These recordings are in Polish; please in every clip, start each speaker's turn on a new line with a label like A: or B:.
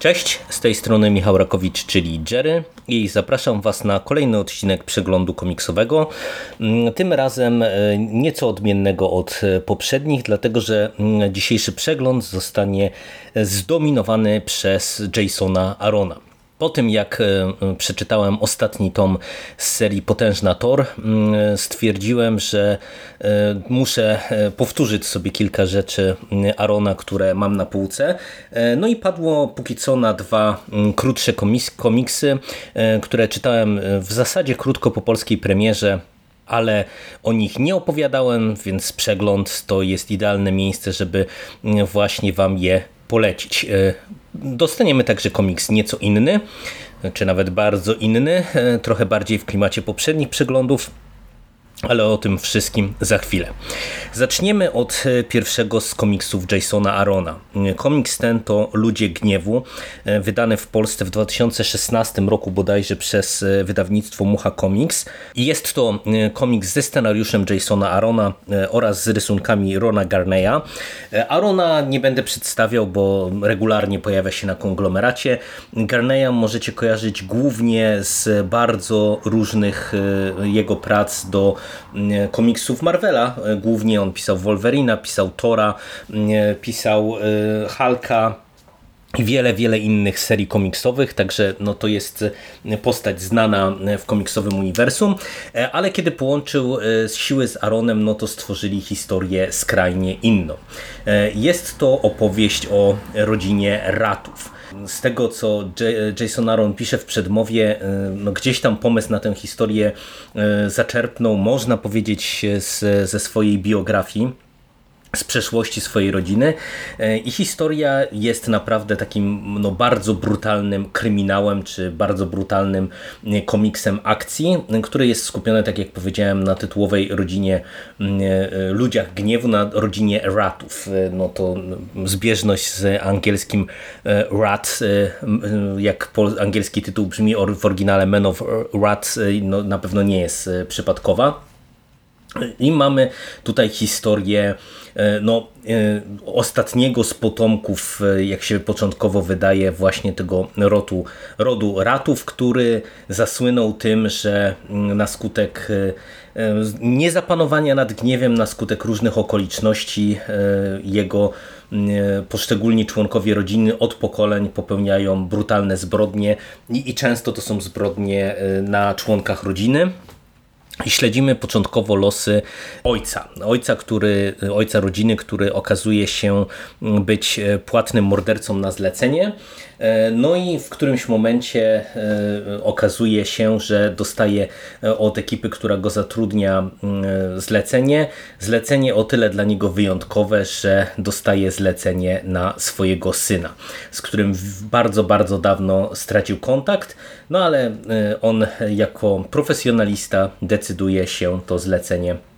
A: Cześć, z tej strony Michał Rakowicz, czyli Jerry i zapraszam Was na kolejny odcinek przeglądu komiksowego. Mm, Tym razem e, nieco odmiennego od e, poprzednich, dlatego że mm, dzisiejszy przegląd zostanie zdominowany przez Jasona Arona. Po tym jak e, przeczytałem ostatni tom z serii Potężna Thor, mm, stwierdziłem, że e, muszę e, powtórzyć sobie kilka rzeczy mm, Arona, które mam na półce. E, No i padło póki co na dwa mm, krótsze komiksy, e, które czytałem e, w zasadzie krótko po polskiej premierze ale o nich nie opowiadałem, więc przegląd to jest idealne miejsce, żeby właśnie Wam je polecić. Dostaniemy także komiks nieco inny, czy nawet bardzo inny, e, trochę bardziej w klimacie poprzednich przeglądów. Ale o tym wszystkim za chwilę. Zaczniemy od e, pierwszego z komiksów Jasona Arona. E, Komiks ten to Ludzie Gniewu, e, wydany w Polsce w 2016 roku bodajże przez wydawnictwo Mucha Comics. I jest to komiks ze scenariuszem Jasona Arona oraz z rysunkami Rona Garneya. Arona nie będę przedstawiał, bo regularnie pojawia się na konglomeracie. Garneya możecie kojarzyć głównie z bardzo różnych jego prac do komiksów Marvela. E, Głównie on pisał Wolverina, pisał Tora, mm, pisał e, Hulka i wiele, wiele innych serii komiksowych, także no to jest e, postać znana w komiksowym uniwersum, E, ale kiedy połączył e, siły z Aaronem, no to stworzyli historię skrajnie inną. E, Jest to opowieść o rodzinie Ratów. Z tego, co Jason Aaron pisze w przedmowie, e, no gdzieś tam pomysł na tę historię e, zaczerpnął, można powiedzieć, z, ze swojej biografii z przeszłości swojej rodziny E, i historia jest naprawdę takim no, bardzo brutalnym kryminałem, czy bardzo brutalnym komiksem akcji, który jest skupiony, tak jak powiedziałem, na tytułowej rodzinie e, Ludziach Gniewu, na rodzinie Ratów. E, No to zbieżność z angielskim Rat, jak angielski tytuł brzmi w oryginale Men of Rat, e, no, na pewno nie jest przypadkowa. I mamy tutaj historię e, no, e, ostatniego z potomków, e, jak się początkowo wydaje, właśnie tego rodu, rodu ratów, który zasłynął tym, że mm, na skutek niezapanowania nad gniewem, na skutek różnych okoliczności jego mm, poszczególni członkowie rodziny od pokoleń popełniają brutalne zbrodnie i, i często to są zbrodnie na członkach rodziny. Śledzimy początkowo losy ojca. Ojca, który, ojca rodziny, który okazuje się być płatnym mordercą na zlecenie. No i w którymś momencie e, okazuje się, że dostaje od ekipy, która go zatrudnia e, zlecenie. Zlecenie o tyle dla niego wyjątkowe, że dostaje zlecenie na swojego syna, z którym bardzo, bardzo dawno stracił kontakt. No ale e, on jako profesjonalista decyduje się to zlecenie e,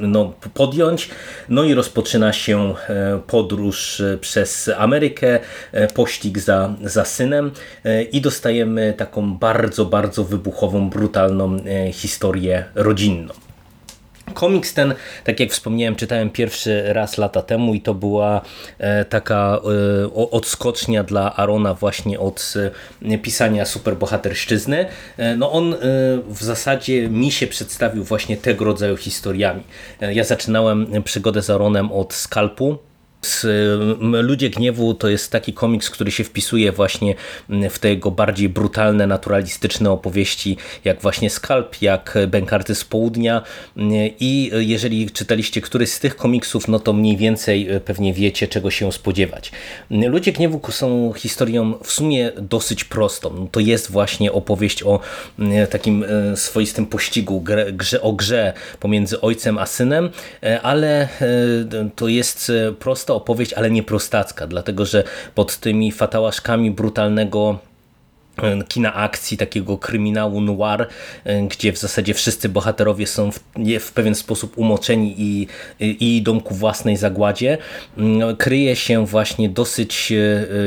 A: no, podjąć. No i rozpoczyna się e, podróż e, przez Amerykę, e, pościg za, za synem e, i dostajemy taką bardzo, bardzo wybuchową, brutalną e, historię rodzinną. Komiks ten, tak jak wspomniałem, czytałem pierwszy raz lata temu i to była e, taka e, odskocznia dla Arona właśnie od e, pisania superbohaterszczyzny. No on w zasadzie mi się przedstawił właśnie tego rodzaju historiami. Ja zaczynałem przygodę z Aronem od Skalpu, Ludzie Gniewu to jest taki komiks, który się wpisuje właśnie w te jego bardziej brutalne, naturalistyczne opowieści, jak właśnie Skalp, jak Bękarty z Południa i jeżeli czytaliście któryś z tych komiksów, no to mniej więcej e, pewnie wiecie, czego się spodziewać. Ludzie Gniewu są historią w sumie dosyć prostą. To jest właśnie opowieść o takim e, swoistym pościgu, grze, o grze pomiędzy ojcem a synem, e, ale to jest e, opowieść, ale nie prostacka, dlatego że pod tymi fatałaszkami brutalnego kina akcji, takiego kryminału noir, gdzie w zasadzie wszyscy bohaterowie są w, w pewien sposób umoczeni i, i idą ku własnej zagładzie, kryje się właśnie dosyć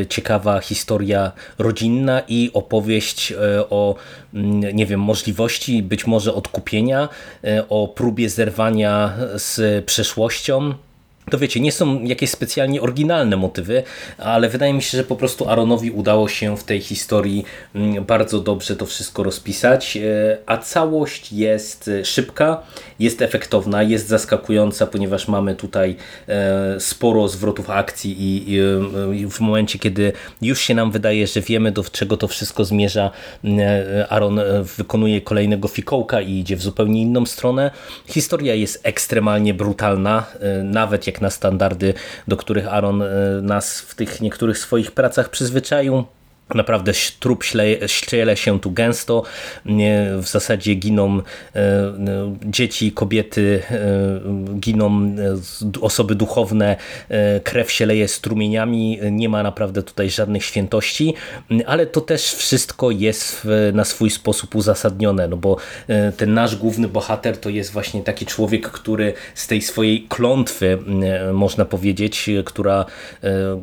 A: ciekawa historia rodzinna i opowieść o, nie wiem, możliwości być może odkupienia, o próbie zerwania z przeszłością, to wiecie, nie są jakieś specjalnie oryginalne motywy, ale wydaje mi się, że po prostu Aaronowi udało się w tej historii mm, bardzo dobrze to wszystko rozpisać, e, a całość jest e, szybka, jest efektowna, jest zaskakująca, ponieważ mamy tutaj e, sporo zwrotów akcji i w momencie, kiedy już się nam wydaje, że wiemy do czego to wszystko zmierza, Aaron wykonuje kolejnego fikołka i idzie w zupełnie inną stronę. Historia jest ekstremalnie brutalna, nawet jak na standardy, do których Aaron e, nas w tych niektórych swoich pracach przyzwyczaił. Naprawdę trup ściele się tu gęsto, w zasadzie giną e, dzieci, kobiety, e, giną osoby duchowne, krew się leje strumieniami, nie ma naprawdę tutaj żadnych świętości, ale to też wszystko jest na swój sposób uzasadnione, no bo ten nasz główny bohater to jest właśnie taki człowiek, który z tej swojej klątwy, można powiedzieć, która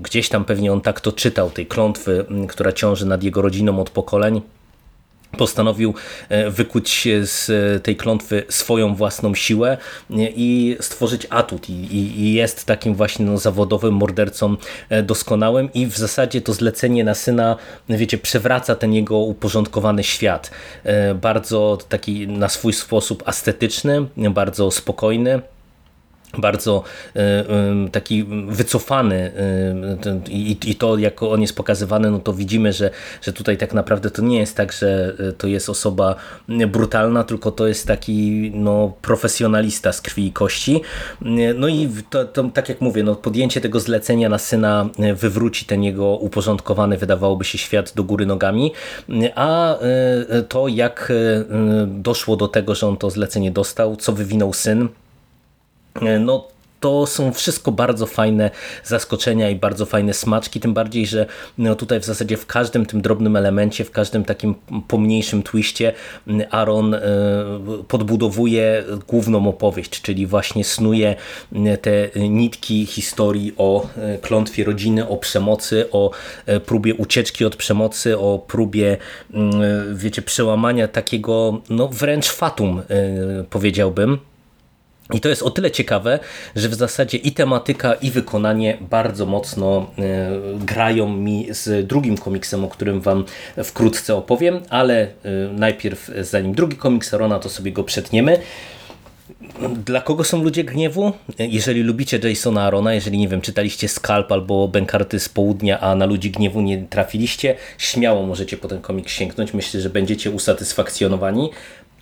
A: gdzieś tam pewnie on tak to czytał, tej klątwy, która ciąży nad jego rodziną od pokoleń postanowił e, wykuć z tej klątwy swoją własną siłę e, i stworzyć atut i, i jest takim właśnie no, zawodowym mordercą e, doskonałym i w zasadzie to zlecenie na syna, wiecie, przewraca ten jego uporządkowany świat. Bardzo taki na swój sposób estetyczny, bardzo spokojny bardzo e, taki wycofany i to jak on jest pokazywany, no to widzimy, że, że tutaj tak naprawdę to nie jest tak, że to jest osoba brutalna, tylko to jest taki no, profesjonalista z krwi i kości. No i to, to, tak jak mówię, no, podjęcie tego zlecenia na syna wywróci ten jego uporządkowany, wydawałoby się, świat do góry nogami, a to jak doszło do tego, że on to zlecenie dostał, co wywinął syn, no to są wszystko bardzo fajne zaskoczenia i bardzo fajne smaczki, tym bardziej, że no tutaj w zasadzie w każdym tym drobnym elemencie, w każdym takim pomniejszym twiście Aaron e, podbudowuje główną opowieść, czyli właśnie snuje te nitki historii o e, klątwie rodziny, o przemocy, o próbie ucieczki od przemocy, o próbie wiecie, przełamania takiego no wręcz fatum powiedziałbym, i to jest o tyle ciekawe, że w zasadzie i tematyka, i wykonanie bardzo mocno e, grają mi z drugim komiksem, o którym Wam wkrótce opowiem, ale e, najpierw, zanim drugi komiks Rona, to sobie go przetniemy. Dla kogo są ludzie gniewu? Jeżeli lubicie Jasona Arona, jeżeli nie wiem, czytaliście Skalp albo Benkarty z południa, a na ludzi gniewu nie trafiliście, śmiało możecie po ten komiks sięgnąć. Myślę, że będziecie usatysfakcjonowani.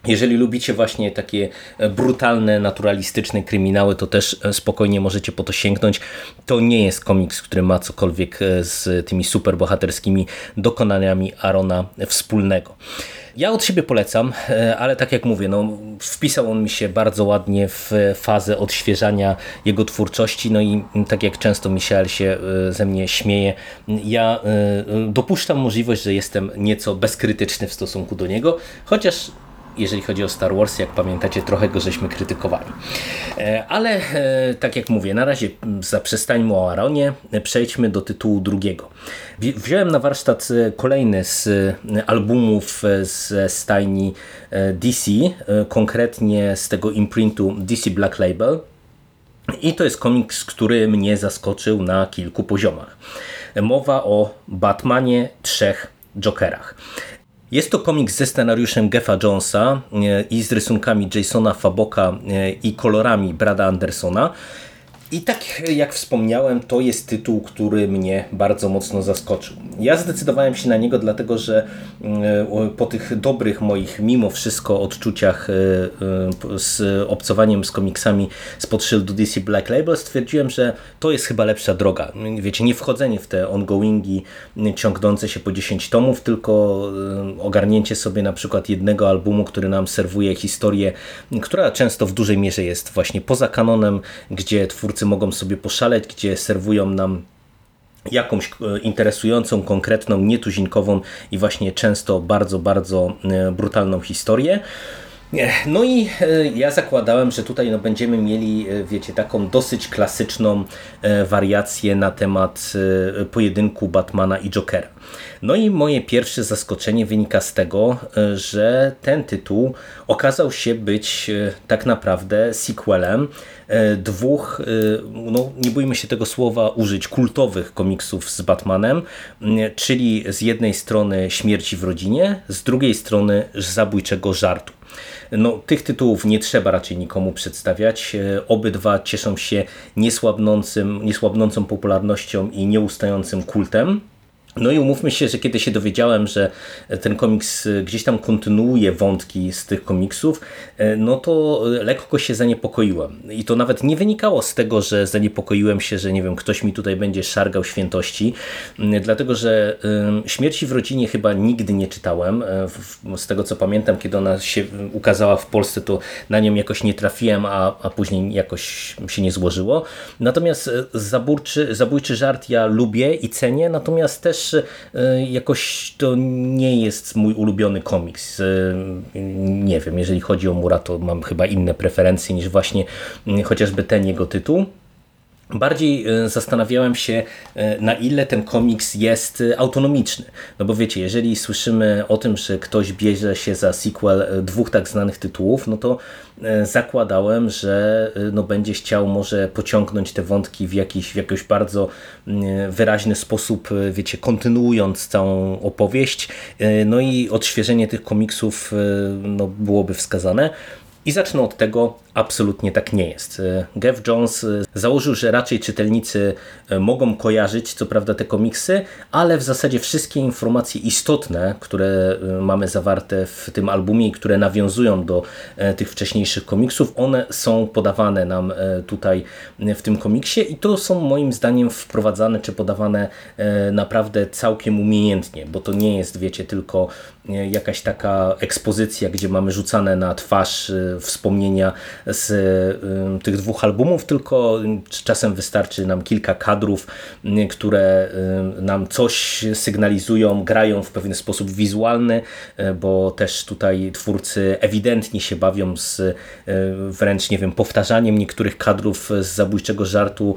A: Jeżeli lubicie właśnie takie e, brutalne, naturalistyczne kryminały, to też e, spokojnie możecie po to sięgnąć. To nie jest komiks, który ma cokolwiek e, z tymi superbohaterskimi dokonaniami Arona wspólnego. Ja od siebie polecam, ale tak jak mówię, no, wpisał on mi się bardzo ładnie w fazę odświeżania jego twórczości, no i tak jak często Michael się ze mnie śmieje, ja dopuszczam możliwość, że jestem nieco bezkrytyczny w stosunku do niego, chociaż jeżeli chodzi o Star Wars, jak pamiętacie, trochę go żeśmy krytykowali. E, ale e, tak jak mówię, na razie zaprzestańmy o Aaronie, przejdźmy do tytułu drugiego. Wziąłem na warsztat e, kolejny z albumów ze stajni DC, konkretnie z tego imprintu DC Black Label. I to jest komiks, który mnie zaskoczył na kilku poziomach. Mowa o Batmanie trzech Jokerach. Jest to komiks ze scenariuszem Geffa Jonesa e, i z rysunkami Jasona Faboka e, i kolorami Brada Andersona. I tak jak wspomniałem, to jest tytuł, który mnie bardzo mocno zaskoczył. Ja zdecydowałem się na niego dlatego, że mm, po tych dobrych moich mimo wszystko odczuciach e, e, z obcowaniem z komiksami spod szyldu DC Black Label stwierdziłem, że to jest chyba lepsza droga. Wiecie, nie wchodzenie w te ongoingi ciągnące się po 10 tomów, tylko e, ogarnięcie sobie na przykład jednego albumu, który nam serwuje historię, która często w dużej mierze jest właśnie poza kanonem, gdzie twórcy mogą sobie poszaleć, gdzie serwują nam jakąś interesującą, konkretną, nietuzinkową i właśnie często bardzo, bardzo brutalną historię. No i e, ja zakładałem, że tutaj no, będziemy mieli, e, wiecie, taką dosyć klasyczną e, wariację na temat pojedynku Batmana i Jokera. No i moje pierwsze zaskoczenie wynika z tego, że ten tytuł okazał się być tak naprawdę sequelem dwóch, no nie bójmy się tego słowa użyć, kultowych komiksów z Batmanem, czyli z jednej strony Śmierci w rodzinie, z drugiej strony Zabójczego żartu. No, tych tytułów nie trzeba raczej nikomu przedstawiać. E, obydwa cieszą się niesłabnącym, niesłabnącą popularnością i nieustającym kultem. No i umówmy się, że kiedy się dowiedziałem, że ten komiks gdzieś tam kontynuuje wątki z tych komiksów, e, no to lekko się zaniepokoiłem. I to nawet nie wynikało z tego, że zaniepokoiłem się, że nie wiem, ktoś mi tutaj będzie szargał świętości, dlatego że Śmierci w rodzinie chyba nigdy nie czytałem. E, z tego co pamiętam, kiedy ona się ukazała w Polsce, to na nią jakoś nie trafiłem, a, a później jakoś się nie złożyło. Natomiast e, zabójczy, zabójczy żart ja lubię i cenię, natomiast też też e, jakoś to nie jest mój ulubiony komiks. E, nie wiem, jeżeli chodzi o Mura, to mam chyba inne preferencje niż właśnie chociażby ten jego tytuł. Bardziej e, zastanawiałem się, e, na ile ten komiks jest e, autonomiczny. No bo wiecie, jeżeli słyszymy o tym, że ktoś bierze się za sequel dwóch tak znanych tytułów, no to zakładałem, że no będzie chciał może pociągnąć te wątki w jakiś, w jakiś bardzo wyraźny sposób, wiecie, kontynuując całą opowieść. No i odświeżenie tych komiksów no, byłoby wskazane. I zacznę od tego, absolutnie tak nie jest. E, Geoff Jones e, założył, że raczej czytelnicy e, mogą kojarzyć, co prawda, te komiksy, ale w zasadzie wszystkie informacje istotne, które mamy zawarte w tym albumie i które nawiązują do tych wcześniejszych komiksów, one są podawane nam tutaj w tym komiksie i to są moim zdaniem wprowadzane czy podawane naprawdę całkiem umiejętnie, bo to nie jest, wiecie, tylko jakaś taka ekspozycja, gdzie mamy rzucane na twarz wspomnienia z tych dwóch albumów, tylko czasem wystarczy nam kilka kadrów, które nam coś sygnalizują, grają w pewien sposób wizualny, bo też tutaj twórcy ewidentnie się bawią z wręcz, nie wiem, powtarzaniem niektórych kadrów z zabójczego żartu,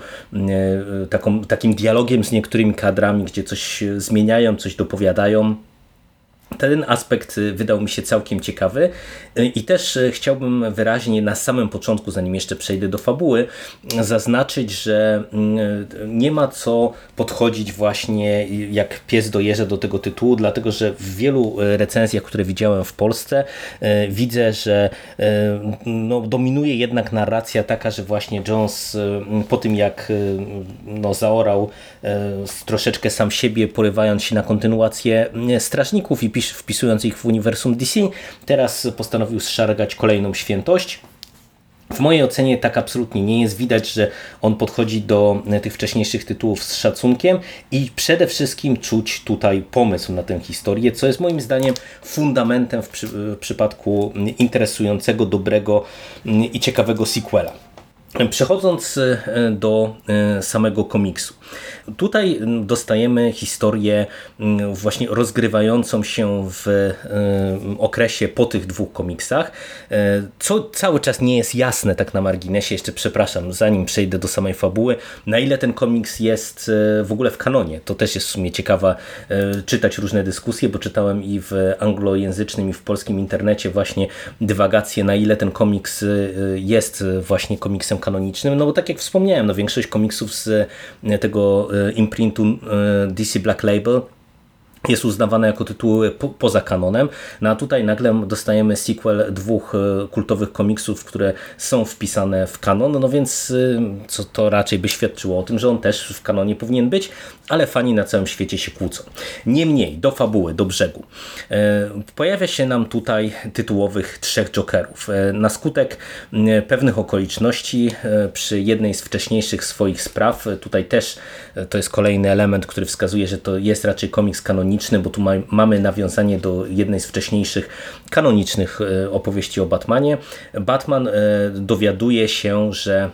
A: taką, takim dialogiem z niektórymi kadrami, gdzie coś zmieniają, coś dopowiadają. Ten aspekt y, wydał mi się całkiem ciekawy y, i też y, chciałbym wyraźnie na samym początku, zanim jeszcze przejdę do fabuły, zaznaczyć, że nie ma co podchodzić właśnie jak pies dojeżdża do tego tytułu, dlatego że w wielu recenzjach, które widziałem w Polsce, widzę, że no, dominuje jednak narracja taka, że właśnie Jones po tym jak no, zaorał troszeczkę sam siebie, porywając się na kontynuację Strażników i wpisując ich w uniwersum DC, teraz postanowił zszargać kolejną świętość. W mojej ocenie tak absolutnie nie jest. Widać, że on podchodzi do e, tych wcześniejszych tytułów z szacunkiem i przede wszystkim czuć tutaj pomysł na tę historię, co jest moim zdaniem fundamentem w, przy, w przypadku interesującego, dobrego i ciekawego sequela. Przechodząc e, do e, samego komiksu. Tutaj dostajemy historię właśnie rozgrywającą się w e, okresie po tych dwóch komiksach, co cały czas nie jest jasne tak na marginesie, jeszcze przepraszam, zanim przejdę do samej fabuły, na ile ten komiks jest w ogóle w kanonie. To też jest w sumie ciekawa czytać różne dyskusje, bo czytałem i w anglojęzycznym i w polskim internecie właśnie dywagacje, na ile ten komiks jest właśnie komiksem kanonicznym, no bo tak jak wspomniałem, no większość komiksów z e, tego e, imprintu e, DC Black Label jest uznawane jako tytuły po, poza kanonem, no a tutaj nagle dostajemy sequel dwóch kultowych komiksów, które są wpisane w kanon, no więc co to raczej by świadczyło o tym, że on też w kanonie powinien być, ale fani na całym świecie się kłócą. Niemniej, do fabuły, do brzegu. E, pojawia się nam tutaj tytułowych trzech Jokerów. E, na skutek pewnych okoliczności e, przy jednej z wcześniejszych swoich spraw, tutaj też to jest kolejny element, który wskazuje, że to jest raczej komiks kanoniczny, bo tu mamy nawiązanie do jednej z wcześniejszych kanonicznych opowieści o Batmanie. Batman dowiaduje się, że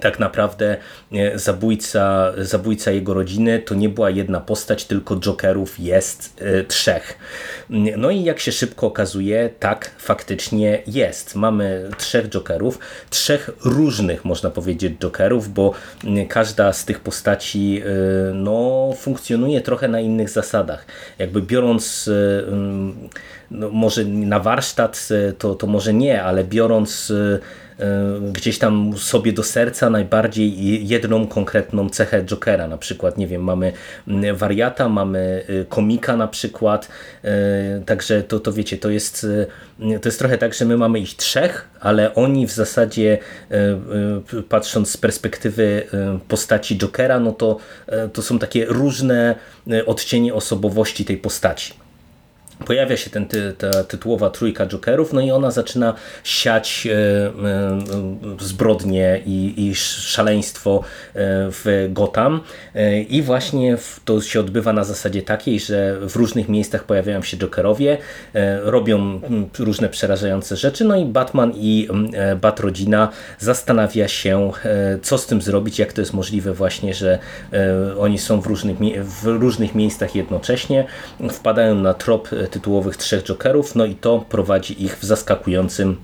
A: tak naprawdę e, zabójca, zabójca jego rodziny to nie była jedna postać, tylko Jokerów jest y, trzech. No i jak się szybko okazuje, tak faktycznie jest. Mamy trzech Jokerów, trzech różnych, można powiedzieć, Jokerów, bo każda z tych postaci y, no, funkcjonuje trochę na innych zasadach. Jakby biorąc no, może na warsztat, to, to może nie, ale biorąc E, gdzieś tam sobie do serca najbardziej jedną konkretną cechę Jokera. Na przykład, nie wiem, mamy mm, wariata, mamy y, komika na przykład. E, także to, to wiecie, to jest, y, to jest trochę tak, że my mamy ich trzech, ale oni w zasadzie patrząc z perspektywy postaci Jokera, no to, to są takie różne odcienie osobowości tej postaci pojawia się ten, ta tytułowa trójka Jokerów, no i ona zaczyna siać e, e, zbrodnie i, i szaleństwo e, w Gotham. I właśnie to się odbywa na zasadzie takiej, że w różnych miejscach pojawiają się Jokerowie, robią różne przerażające rzeczy, no i Batman i Batrodzina zastanawia się, co z tym zrobić, jak to jest możliwe właśnie, że oni są w różnych, w różnych miejscach jednocześnie, wpadają na trop tytułowych trzech Jokerów, no i to prowadzi ich w zaskakującym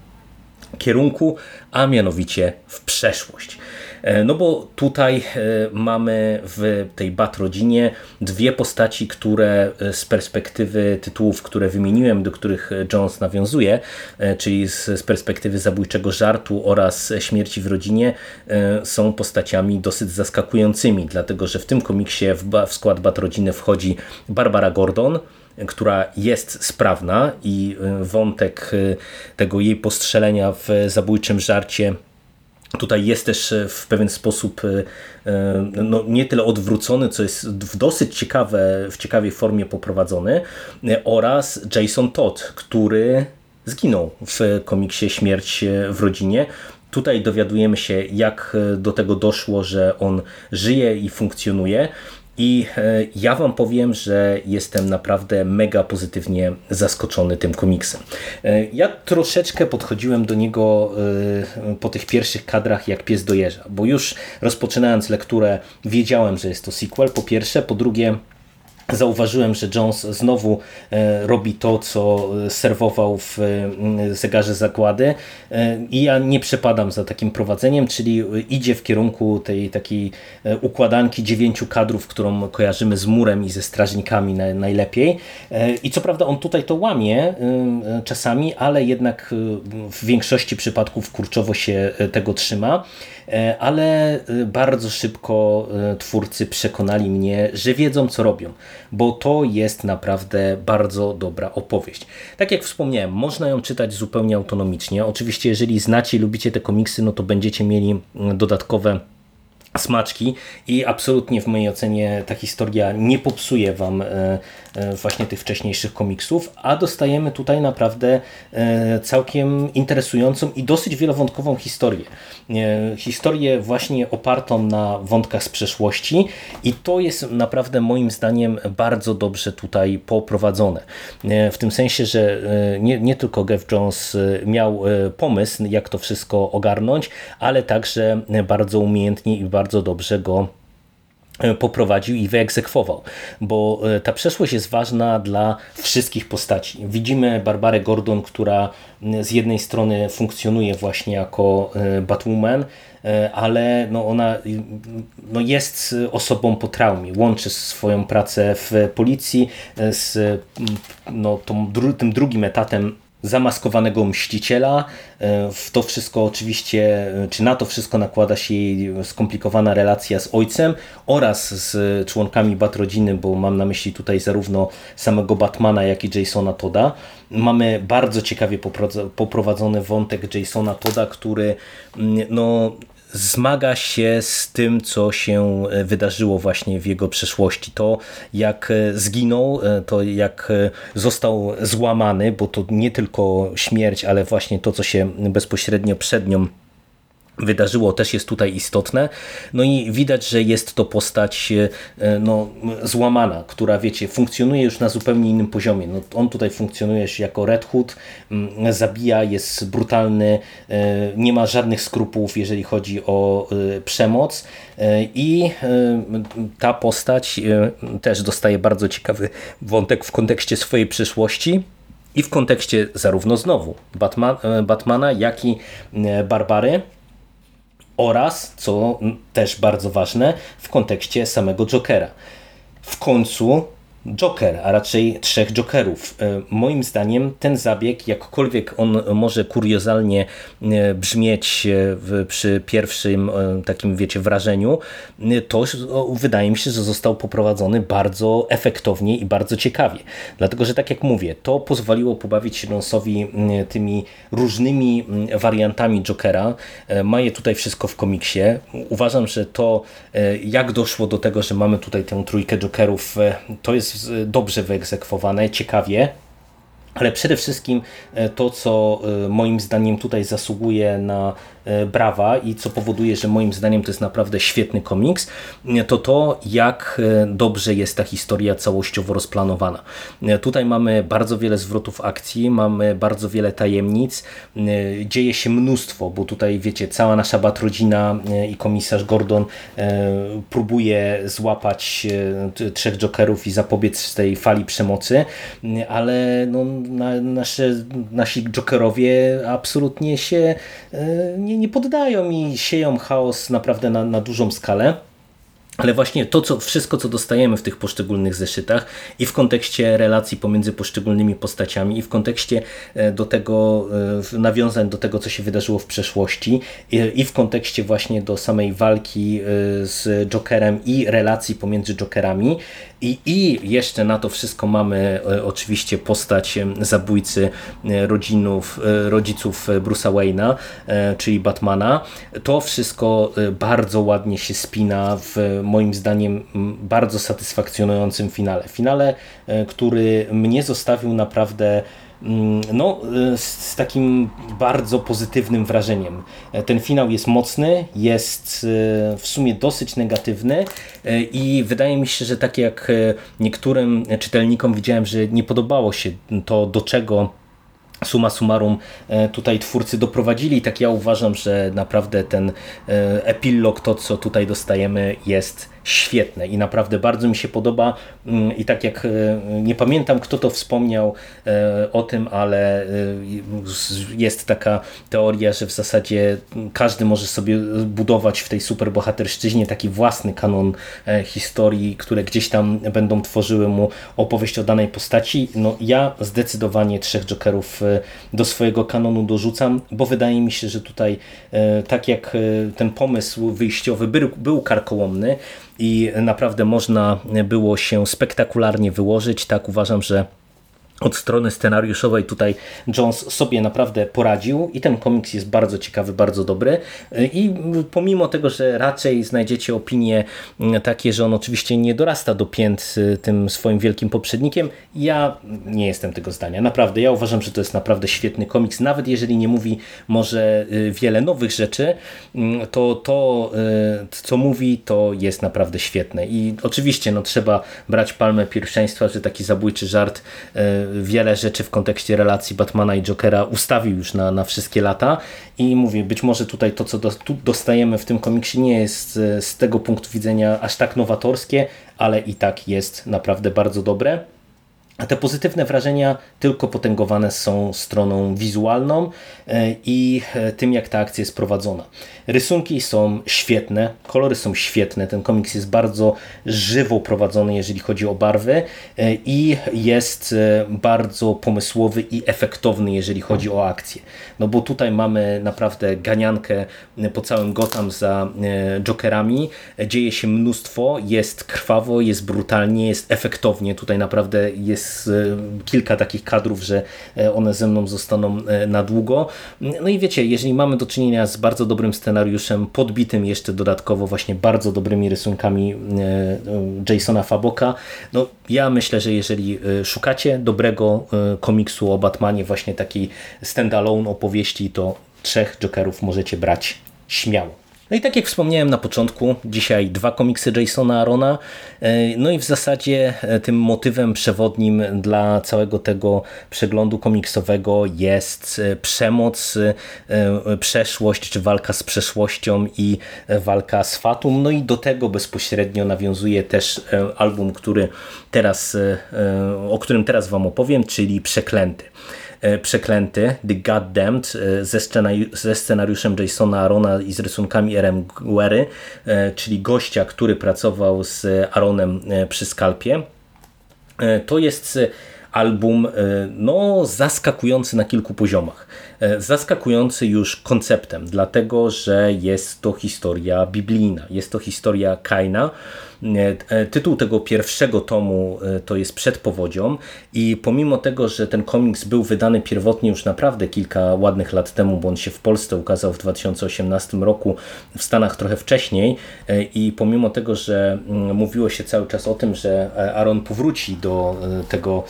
A: kierunku, a mianowicie w przeszłość. E, no bo tutaj e, mamy w tej Bat rodzinie dwie postaci, które e, z perspektywy tytułów, które wymieniłem, do których Jones nawiązuje, czyli z, perspektywy zabójczego żartu oraz śmierci w rodzinie, są postaciami dosyć zaskakującymi, dlatego że w tym komiksie w skład Bat rodziny wchodzi Barbara Gordon, która jest sprawna i y, wątek y, tego jej postrzelenia w zabójczym żarcie tutaj jest też y, w pewien sposób no, nie tyle odwrócony, co jest w dosyć ciekawe, w ciekawej formie poprowadzony oraz Jason Todd, który zginął w komiksie Śmierć w rodzinie. Tutaj dowiadujemy się, jak do tego doszło, że on żyje i funkcjonuje. I e, ja Wam powiem, że jestem naprawdę mega pozytywnie zaskoczony tym komiksem. E, ja troszeczkę podchodziłem do niego e, po tych pierwszych kadrach jak pies do jeża, bo już rozpoczynając lekturę wiedziałem, że jest to sequel, po pierwsze, po drugie Zauważyłem, że Jones znowu e, robi to, co serwował w e, zegarze zakłady e, i ja nie przepadam za takim prowadzeniem, czyli idzie w kierunku tej takiej układanki dziewięciu kadrów, którą kojarzymy z murem i ze strażnikami najlepiej. I co prawda on tutaj to łamie czasami, ale jednak w większości przypadków kurczowo się tego trzyma. E, ale e, bardzo szybko e, twórcy przekonali mnie, że wiedzą co robią, bo to jest naprawdę bardzo dobra opowieść. Tak jak wspomniałem, można ją czytać zupełnie autonomicznie. Oczywiście, jeżeli znacie i lubicie te komiksy, no to będziecie mieli dodatkowe smaczki i absolutnie w mojej ocenie ta historia nie popsuje Wam e, e, właśnie tych wcześniejszych komiksów, a dostajemy tutaj naprawdę e, całkiem interesującą i dosyć wielowątkową historię. Historię właśnie opartą na wątkach z przeszłości i to jest naprawdę moim zdaniem bardzo dobrze tutaj poprowadzone. W tym sensie, że nie, nie tylko Geoff Jones miał pomysł, jak to wszystko ogarnąć, ale także bardzo umiejętnie i bardzo bardzo dobrze go e, poprowadził i wyegzekwował, bo e, ta przeszłość jest ważna dla wszystkich postaci. Widzimy Barbarę Gordon, która z jednej strony funkcjonuje właśnie jako e, Batwoman, ale no ona no jest osobą po traumie. Łączy swoją pracę w policji z no, tą, tym drugim etatem zamaskowanego mściciela. E, w to wszystko oczywiście, e, czy na to wszystko nakłada się jej skomplikowana relacja z ojcem oraz z członkami Bat rodziny, bo mam na myśli tutaj zarówno samego Batmana, jak i Jasona Toda. Mamy bardzo ciekawie poprowadzony wątek Jasona Toda, który mm, no, zmaga się z tym, co się e, wydarzyło właśnie w jego przeszłości. To jak e, zginął, e, to jak został złamany, bo to nie tylko śmierć, ale właśnie to, co się bezpośrednio przed nią wydarzyło, też jest tutaj istotne. No i widać, że jest to postać e, no, złamana, która wiecie, funkcjonuje już na zupełnie innym poziomie. No, on tutaj funkcjonuje jako Red Hood, zabija, jest brutalny, e, nie ma żadnych skrupułów, jeżeli chodzi o e, przemoc i ta postać też dostaje bardzo ciekawy wątek w kontekście swojej przyszłości. I w kontekście zarówno znowu Batman, Batmana, jak i Barbary oraz, co też bardzo ważne, w kontekście samego Jokera. W końcu Joker, a raczej trzech Jokerów. E, moim zdaniem ten zabieg, jakkolwiek on może kuriozalnie e, brzmieć e, przy pierwszym takim, wiecie, wrażeniu, to wydaje mi się, że został poprowadzony bardzo efektownie i bardzo ciekawie. Dlatego, że tak jak mówię, to pozwoliło pobawić się Lonsowi tymi różnymi wariantami Jokera. Ma je tutaj wszystko w komiksie. Uważam, że to jak doszło do tego, że mamy tutaj tę trójkę Jokerów, to jest dobrze wyegzekwowane, ciekawie. Ale przede wszystkim e, to, co e, moim zdaniem tutaj zasługuje na brawa i co powoduje, że moim zdaniem to jest naprawdę świetny komiks, to to, jak e, dobrze jest ta historia całościowo rozplanowana. E, tutaj mamy bardzo wiele zwrotów akcji, mamy bardzo wiele tajemnic, dzieje się mnóstwo, bo tutaj wiecie, cała nasza batrodzina i komisarz Gordon próbuje złapać trzech Jokerów i zapobiec tej fali przemocy, ale no, na, nasze, nasi Jokerowie absolutnie się nie nie, poddają i sieją chaos naprawdę na, na dużą skalę. Ale właśnie to, co, wszystko, co dostajemy w tych poszczególnych zeszytach i w kontekście relacji pomiędzy poszczególnymi postaciami i w kontekście e, do tego, e, nawiązań do tego, co się wydarzyło w przeszłości i w kontekście właśnie do samej walki e, z Jokerem i relacji pomiędzy Jokerami i, I jeszcze na to wszystko mamy oczywiście postać zabójcy rodzinów, rodziców Bruce'a Wayne'a, czyli Batmana. To wszystko bardzo ładnie się spina w moim zdaniem bardzo satysfakcjonującym finale. Finale, e, który mnie zostawił naprawdę no, e, z takim bardzo pozytywnym wrażeniem. E, ten finał jest mocny, jest w sumie dosyć negatywny i wydaje mi się, że tak jak niektórym czytelnikom widziałem, że nie podobało się to, do czego suma summarum e, tutaj twórcy doprowadzili. Tak ja uważam, że naprawdę ten e, epilog, to co tutaj dostajemy jest świetne i naprawdę bardzo mi się podoba mm, i tak jak e, nie pamiętam kto to wspomniał o tym, ale jest taka teoria, że w zasadzie każdy może sobie budować w tej superbohaterszczyźnie taki własny kanon historii, które gdzieś tam będą tworzyły mu opowieść o danej postaci. No ja zdecydowanie Trzech Jokerów do swojego kanonu dorzucam, bo wydaje mi się, że tutaj e, tak jak e, ten pomysł wyjściowy był, był karkołomny i naprawdę można było się spektakularnie wyłożyć, tak uważam, że od strony scenariuszowej tutaj Jones sobie naprawdę poradził i ten komiks jest bardzo ciekawy, bardzo dobry. I pomimo tego, że raczej znajdziecie opinie takie, że on oczywiście nie dorasta do pięt tym swoim wielkim poprzednikiem, ja nie jestem tego zdania. Naprawdę, ja uważam, że to jest naprawdę świetny komiks, nawet jeżeli nie mówi może y, wiele nowych rzeczy, to to, y, co mówi, to jest naprawdę świetne. I oczywiście no, trzeba brać palmę pierwszeństwa, że taki zabójczy żart y, wiele rzeczy w kontekście relacji Batmana i Jokera ustawił już na, na wszystkie lata i mówię, być może tutaj to, co do, dostajemy w tym komiksie nie jest e, z tego punktu widzenia aż tak nowatorskie, ale i tak jest naprawdę bardzo dobre. A te pozytywne wrażenia tylko potęgowane są stroną wizualną e, i e, tym, jak ta akcja jest prowadzona. Rysunki są świetne, kolory są świetne, ten komiks jest bardzo żywo prowadzony, jeżeli chodzi o barwy e, i jest bardzo pomysłowy i efektowny, jeżeli chodzi o akcję. No bo tutaj mamy naprawdę ganiankę po całym Gotham za Jokerami, dzieje się mnóstwo, jest krwawo, jest brutalnie, jest efektownie, tutaj naprawdę jest e, kilka takich kadrów, że e, one ze mną zostaną e, na długo. No i wiecie, jeżeli mamy do czynienia z bardzo dobrym scenariuszem, podbitym jeszcze dodatkowo właśnie bardzo dobrymi rysunkami Jasona Faboka, no ja myślę, że jeżeli szukacie dobrego komiksu o Batmanie, właśnie takiej standalone opowieści, to trzech Jokerów możecie brać śmiało. No i tak jak wspomniałem na początku, dzisiaj dwa komiksy Jasona Arona. E, no i w zasadzie e, tym motywem przewodnim dla całego tego przeglądu komiksowego jest e, przemoc, przeszłość, czy walka z przeszłością i walka z Fatum. No i do tego bezpośrednio nawiązuje też album, który teraz, o którym teraz Wam opowiem, czyli Przeklęty. E, przeklęty, The Goddamned, e, ze, ze scenariuszem Jasona Arona i z rysunkami R.M. Guery, e, czyli gościa, który pracował z Aaronem przy Skalpie. To jest album no, zaskakujący na kilku poziomach. Zaskakujący już konceptem, dlatego że jest to historia biblijna, jest to historia Kaina, tytuł tego pierwszego tomu e, to jest Przed powodzią i pomimo tego, że ten komiks był wydany pierwotnie już naprawdę kilka ładnych lat temu, bo on się w Polsce ukazał w 2018 roku, w Stanach trochę wcześniej e, i pomimo tego, że mm, mówiło się cały czas o tym, że Aaron powróci do tego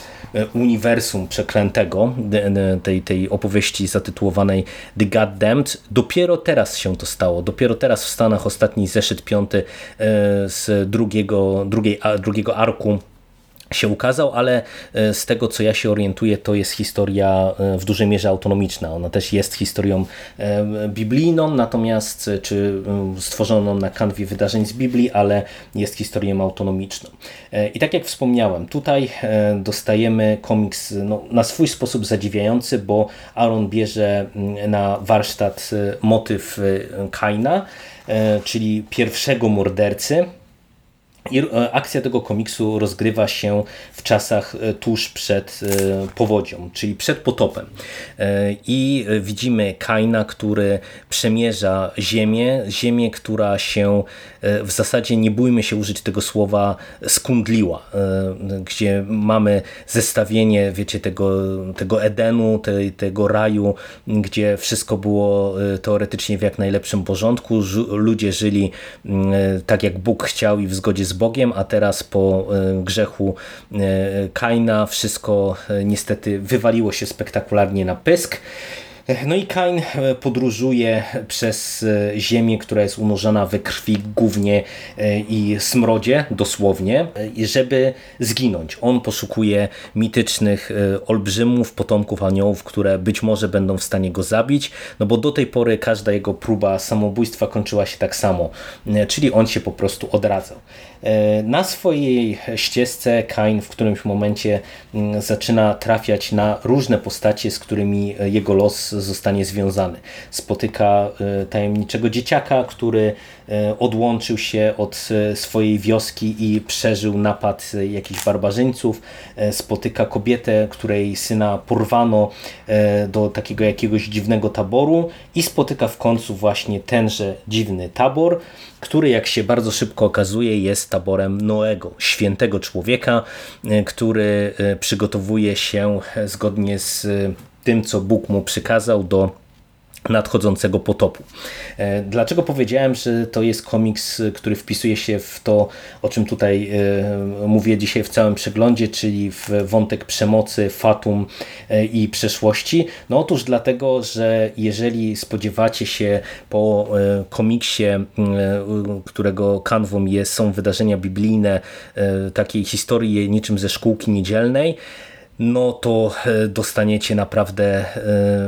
A: uniwersum przeklętego, tej, tej opowieści zatytułowanej The Goddamned, dopiero teraz się to stało. Dopiero teraz w Stanach ostatni zeszyt piąty z drugiego, drugiej, drugiego arku się ukazał, ale e, z tego co ja się orientuję, to jest historia e, w dużej mierze autonomiczna. Ona też jest historią e, biblijną, natomiast czy stworzoną na kanwie wydarzeń z Biblii, ale jest historią autonomiczną. I tak jak wspomniałem, tutaj dostajemy komiks no, na swój sposób zadziwiający, bo Aaron bierze na warsztat motyw Kaina, czyli pierwszego mordercy, i e, akcja tego komiksu rozgrywa się w czasach e, tuż przed e, powodzią, czyli przed potopem. I widzimy Kaina, który przemierza ziemię, ziemię, która się w zasadzie, nie bójmy się użyć tego słowa, skundliła, gdzie mamy zestawienie, wiecie, tego, tego Edenu, te, tego raju, gdzie wszystko było teoretycznie w jak najlepszym porządku, ludzie żyli tak, jak Bóg chciał i w zgodzie z Bogiem, a teraz po e, grzechu e, Kaina wszystko e, niestety wywaliło się spektakularnie na pysk. No i Kain e, podróżuje przez e, ziemię, która jest unurzona we krwi, głównie e, i smrodzie, dosłownie, żeby zginąć. On poszukuje mitycznych olbrzymów, potomków aniołów, które być może będą w stanie go zabić, no bo do tej pory każda jego próba samobójstwa kończyła się tak samo, czyli on się po prostu odradzał. Na swojej ścieżce Kain w którymś momencie mm, zaczyna trafiać na różne postacie, z którymi jego los zostanie związany. Spotyka e, tajemniczego dzieciaka, który e, odłączył się od e, swojej wioski i przeżył napad jakichś barbarzyńców. Spotyka kobietę, której syna porwano do takiego jakiegoś dziwnego taboru i spotyka w końcu właśnie tenże dziwny tabor, który jak się bardzo szybko okazuje jest taborem Noego, świętego człowieka, który przygotowuje się zgodnie z tym, co Bóg mu przykazał do nadchodzącego potopu. E, dlaczego powiedziałem, że to jest komiks, który wpisuje się w to, o czym tutaj e, mówię dzisiaj w całym przeglądzie, czyli w wątek przemocy, fatum e, i przeszłości? No otóż dlatego, że jeżeli spodziewacie się po komiksie, którego kanwą jest, są wydarzenia biblijne, takiej historii niczym ze szkółki niedzielnej, no to e, dostaniecie naprawdę e,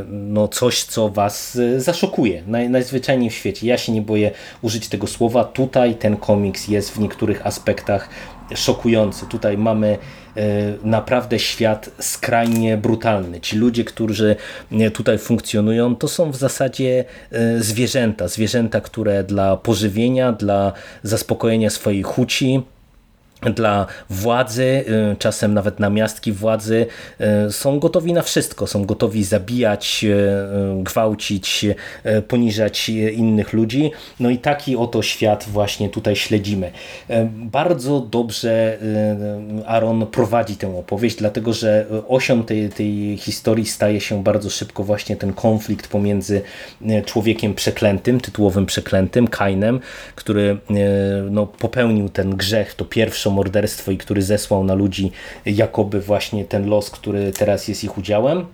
A: no coś, co was e, zaszokuje naj, najzwyczajniej w świecie. Ja się nie boję użyć tego słowa. Tutaj ten komiks jest w niektórych aspektach szokujący. Tutaj mamy naprawdę świat skrajnie brutalny. Ci ludzie, którzy tutaj funkcjonują, to są w zasadzie zwierzęta. Zwierzęta, które dla pożywienia, dla zaspokojenia swojej chuci, dla władzy, y, czasem nawet namiastki władzy y, są gotowi na wszystko. Są gotowi zabijać, y, gwałcić, poniżać innych ludzi. No i taki oto świat właśnie tutaj śledzimy. Bardzo dobrze Aaron prowadzi tę opowieść, dlatego że osią tej, tej historii staje się bardzo szybko właśnie ten konflikt pomiędzy człowiekiem przeklętym, tytułowym przeklętym, Kainem, który no, popełnił ten grzech, to morderstwo i który zesłał na ludzi jakoby właśnie ten los, który teraz jest ich udziałem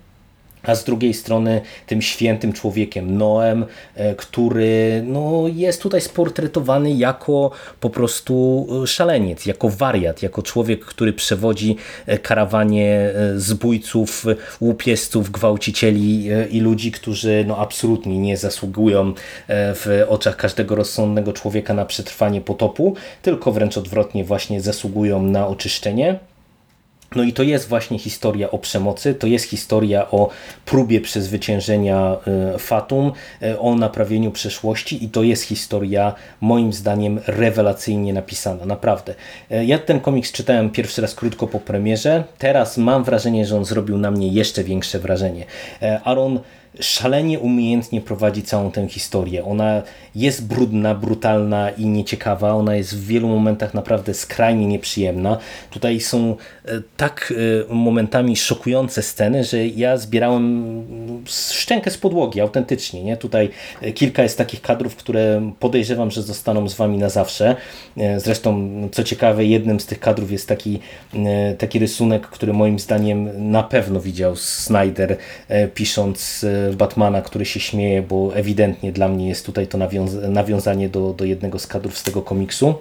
A: a z drugiej strony tym świętym człowiekiem Noem, e, który no, jest tutaj sportretowany jako po prostu e, szaleniec, jako wariat, jako człowiek, który przewodzi e, karawanie zbójców, łupiestów, gwałcicieli i ludzi, którzy no, absolutnie nie zasługują w oczach każdego rozsądnego człowieka na przetrwanie potopu, tylko wręcz odwrotnie właśnie zasługują na oczyszczenie. No i to jest właśnie historia o przemocy, to jest historia o próbie przezwyciężenia e, Fatum, e, o naprawieniu przeszłości i to jest historia moim zdaniem rewelacyjnie napisana, naprawdę. E, ja ten komiks czytałem pierwszy raz krótko po premierze, teraz mam wrażenie, że on zrobił na mnie jeszcze większe wrażenie. Aaron szalenie umiejętnie prowadzi całą tę historię. Ona jest brudna, brutalna i nieciekawa. Ona jest w wielu momentach naprawdę skrajnie nieprzyjemna. Tutaj są e, tak e, momentami szokujące sceny, że ja zbierałem szczękę z podłogi, autentycznie. Nie? Tutaj e, kilka jest takich kadrów, które podejrzewam, że zostaną z wami na zawsze. Zresztą, co ciekawe, jednym z tych kadrów jest taki, taki rysunek, który moim zdaniem na pewno widział Snyder pisząc Batmana, który się śmieje, bo ewidentnie dla mnie jest tutaj to nawiąza nawiązanie do, do jednego z kadrów z tego komiksu.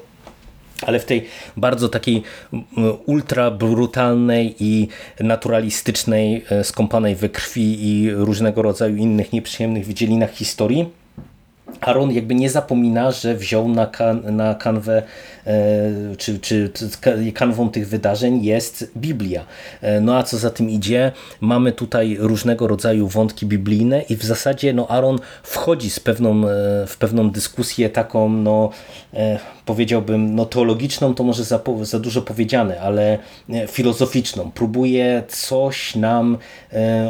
A: Ale w tej bardzo takiej ultra brutalnej i naturalistycznej, e, skąpanej we krwi i różnego rodzaju innych nieprzyjemnych wydzielinach historii Aaron jakby nie zapomina, że wziął na, kan na kanwę, czy, czy kanwą tych wydarzeń jest Biblia. E, no a co za tym idzie, mamy tutaj różnego rodzaju wątki biblijne i w zasadzie no Aaron wchodzi z pewną, e, w pewną dyskusję taką, no powiedziałbym, no teologiczną to może za, za dużo powiedziane, ale filozoficzną. Próbuje coś nam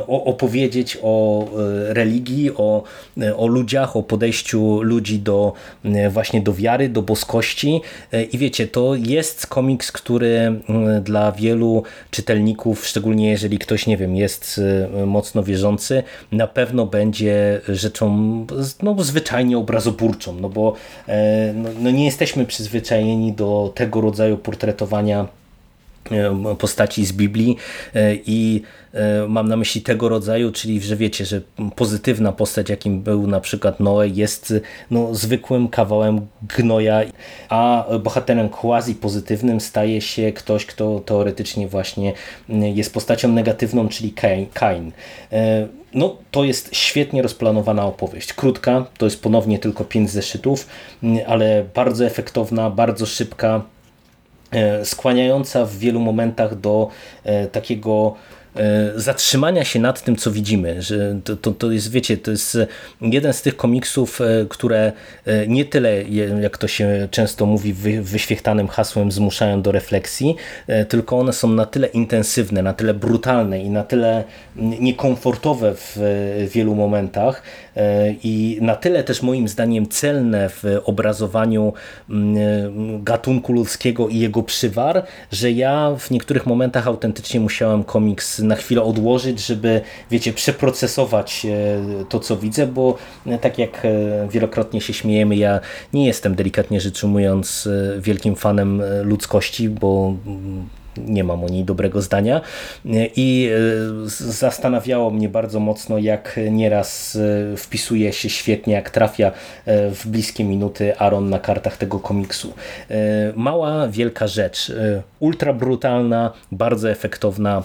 A: opowiedzieć o religii, o, o ludziach, o podejściu ludzi do e, właśnie do wiary, do boskości e, i wiecie, to jest komiks, który dla wielu czytelników, szczególnie jeżeli ktoś, nie wiem, jest e, mocno wierzący, na pewno będzie rzeczą no, zwyczajnie obrazoburczą, no bo no, no nie jesteśmy przyzwyczajeni do tego rodzaju portretowania postaci z Biblii i E, mam na myśli tego rodzaju, czyli że wiecie, że pozytywna postać, jakim był na przykład Noe, jest no, zwykłym kawałem gnoja, a bohaterem quasi pozytywnym staje się ktoś, kto teoretycznie właśnie jest postacią negatywną, czyli Kain. E, no, to jest świetnie rozplanowana opowieść. Krótka, to jest ponownie tylko pięć zeszytów, ale bardzo efektowna, bardzo szybka, e, skłaniająca w wielu momentach do takiego E, zatrzymania się nad tym, co widzimy. Że to, to, to jest, wiecie, to jest jeden z tych komiksów, e, które e, nie tyle, jak to się często mówi, wyświechtanym hasłem zmuszają do refleksji, tylko one są na tyle intensywne, na tyle brutalne i na tyle niekomfortowe w wielu momentach i na tyle też moim zdaniem celne w obrazowaniu gatunku ludzkiego i jego przywar, że ja w niektórych momentach autentycznie musiałem komiks na chwilę odłożyć, żeby, wiecie, przeprocesować e, to, co widzę, bo e, tak jak e, wielokrotnie się śmiejemy, ja nie jestem delikatnie rzecz ujmując wielkim fanem ludzkości, bo mm, nie mam o niej dobrego zdania i zastanawiało mnie bardzo mocno, jak nieraz wpisuje się świetnie, jak trafia w bliskie minuty Aaron na kartach tego komiksu. Mała, wielka rzecz, ultra brutalna, bardzo efektowna,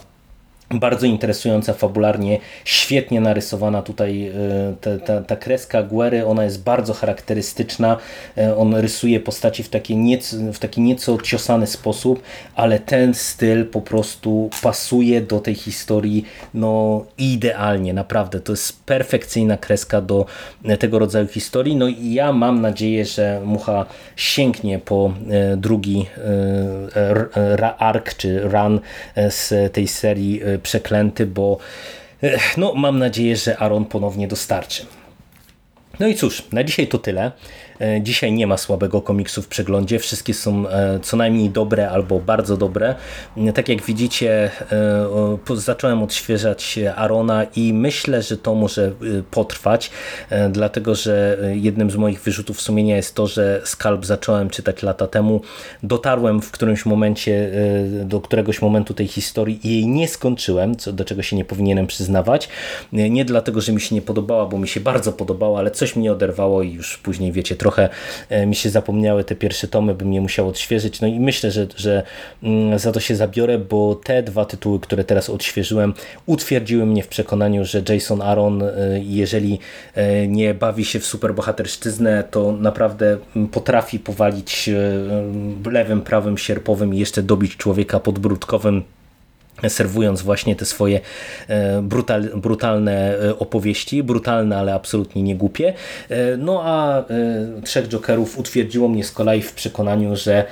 A: bardzo interesująca fabularnie, świetnie narysowana tutaj e, ta, ta, ta kreska Guery, ona jest bardzo charakterystyczna, e, on rysuje postaci w taki, nieco, w taki nieco ciosany sposób, ale ten styl po prostu pasuje do tej historii no idealnie, naprawdę, to jest perfekcyjna kreska do tego rodzaju historii, no i ja mam nadzieję, że Mucha sięgnie po e, drugi ark czy run z tej serii przeklęty, bo e, no, mam nadzieję, że Aaron ponownie dostarczy. No i cóż, na dzisiaj to tyle. E, dzisiaj nie ma słabego komiksu w przeglądzie. Wszystkie są e, co najmniej dobre albo bardzo dobre. E, Tak jak widzicie, zacząłem odświeżać Arona i myślę, że to może potrwać, dlatego że jednym z moich wyrzutów sumienia jest to, że Skalp zacząłem czytać lata temu. Dotarłem w którymś momencie do któregoś momentu tej historii i jej nie skończyłem, co, do czego się nie powinienem przyznawać. Nie dlatego, że mi się nie podobała, bo mi się bardzo podobała, ale coś mnie oderwało i już później, wiecie, trochę e, mi się zapomniały te pierwsze tomy, bym je musiał odświeżyć. No i myślę, że, że mm, za to się zabiorę, bo te dwa tytuły, które teraz odświeżyłem, utwierdziły mnie w przekonaniu, że Jason Aaron, e, jeżeli e, nie bawi się w superbohaterszczyznę, to naprawdę mm, potrafi powalić lewym, prawym, sierpowym i jeszcze dobić człowieka podbródkowym serwując właśnie te swoje e, brutal, brutalne e, opowieści, brutalne, ale absolutnie nie głupie. E, No a Trzech Jokerów utwierdziło mnie z kolei w przekonaniu, że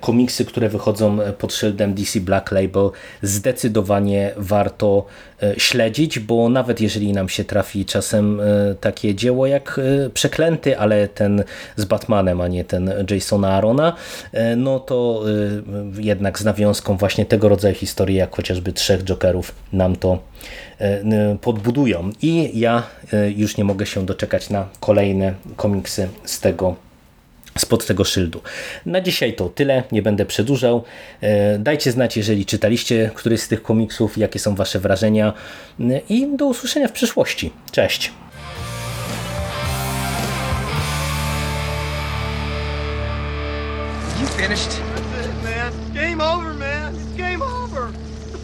A: komiksy, które wychodzą pod szyldem DC Black Label zdecydowanie warto śledzić, bo nawet jeżeli nam się trafi czasem takie dzieło jak Przeklęty, ale ten z Batmanem, a nie ten Jasona Arona, no to jednak z nawiązką właśnie tego rodzaju historii, jak chociażby Trzech Jokerów nam to e, podbudują. I ja e, już nie mogę się doczekać na kolejne komiksy z tego spod tego szyldu. Na dzisiaj to tyle, nie będę przedłużał. E, Dajcie znać, jeżeli czytaliście któryś z tych komiksów, jakie są wasze wrażenia i do usłyszenia w przyszłości. Cześć!
B: You finished?
C: That's it, man. Game over, man.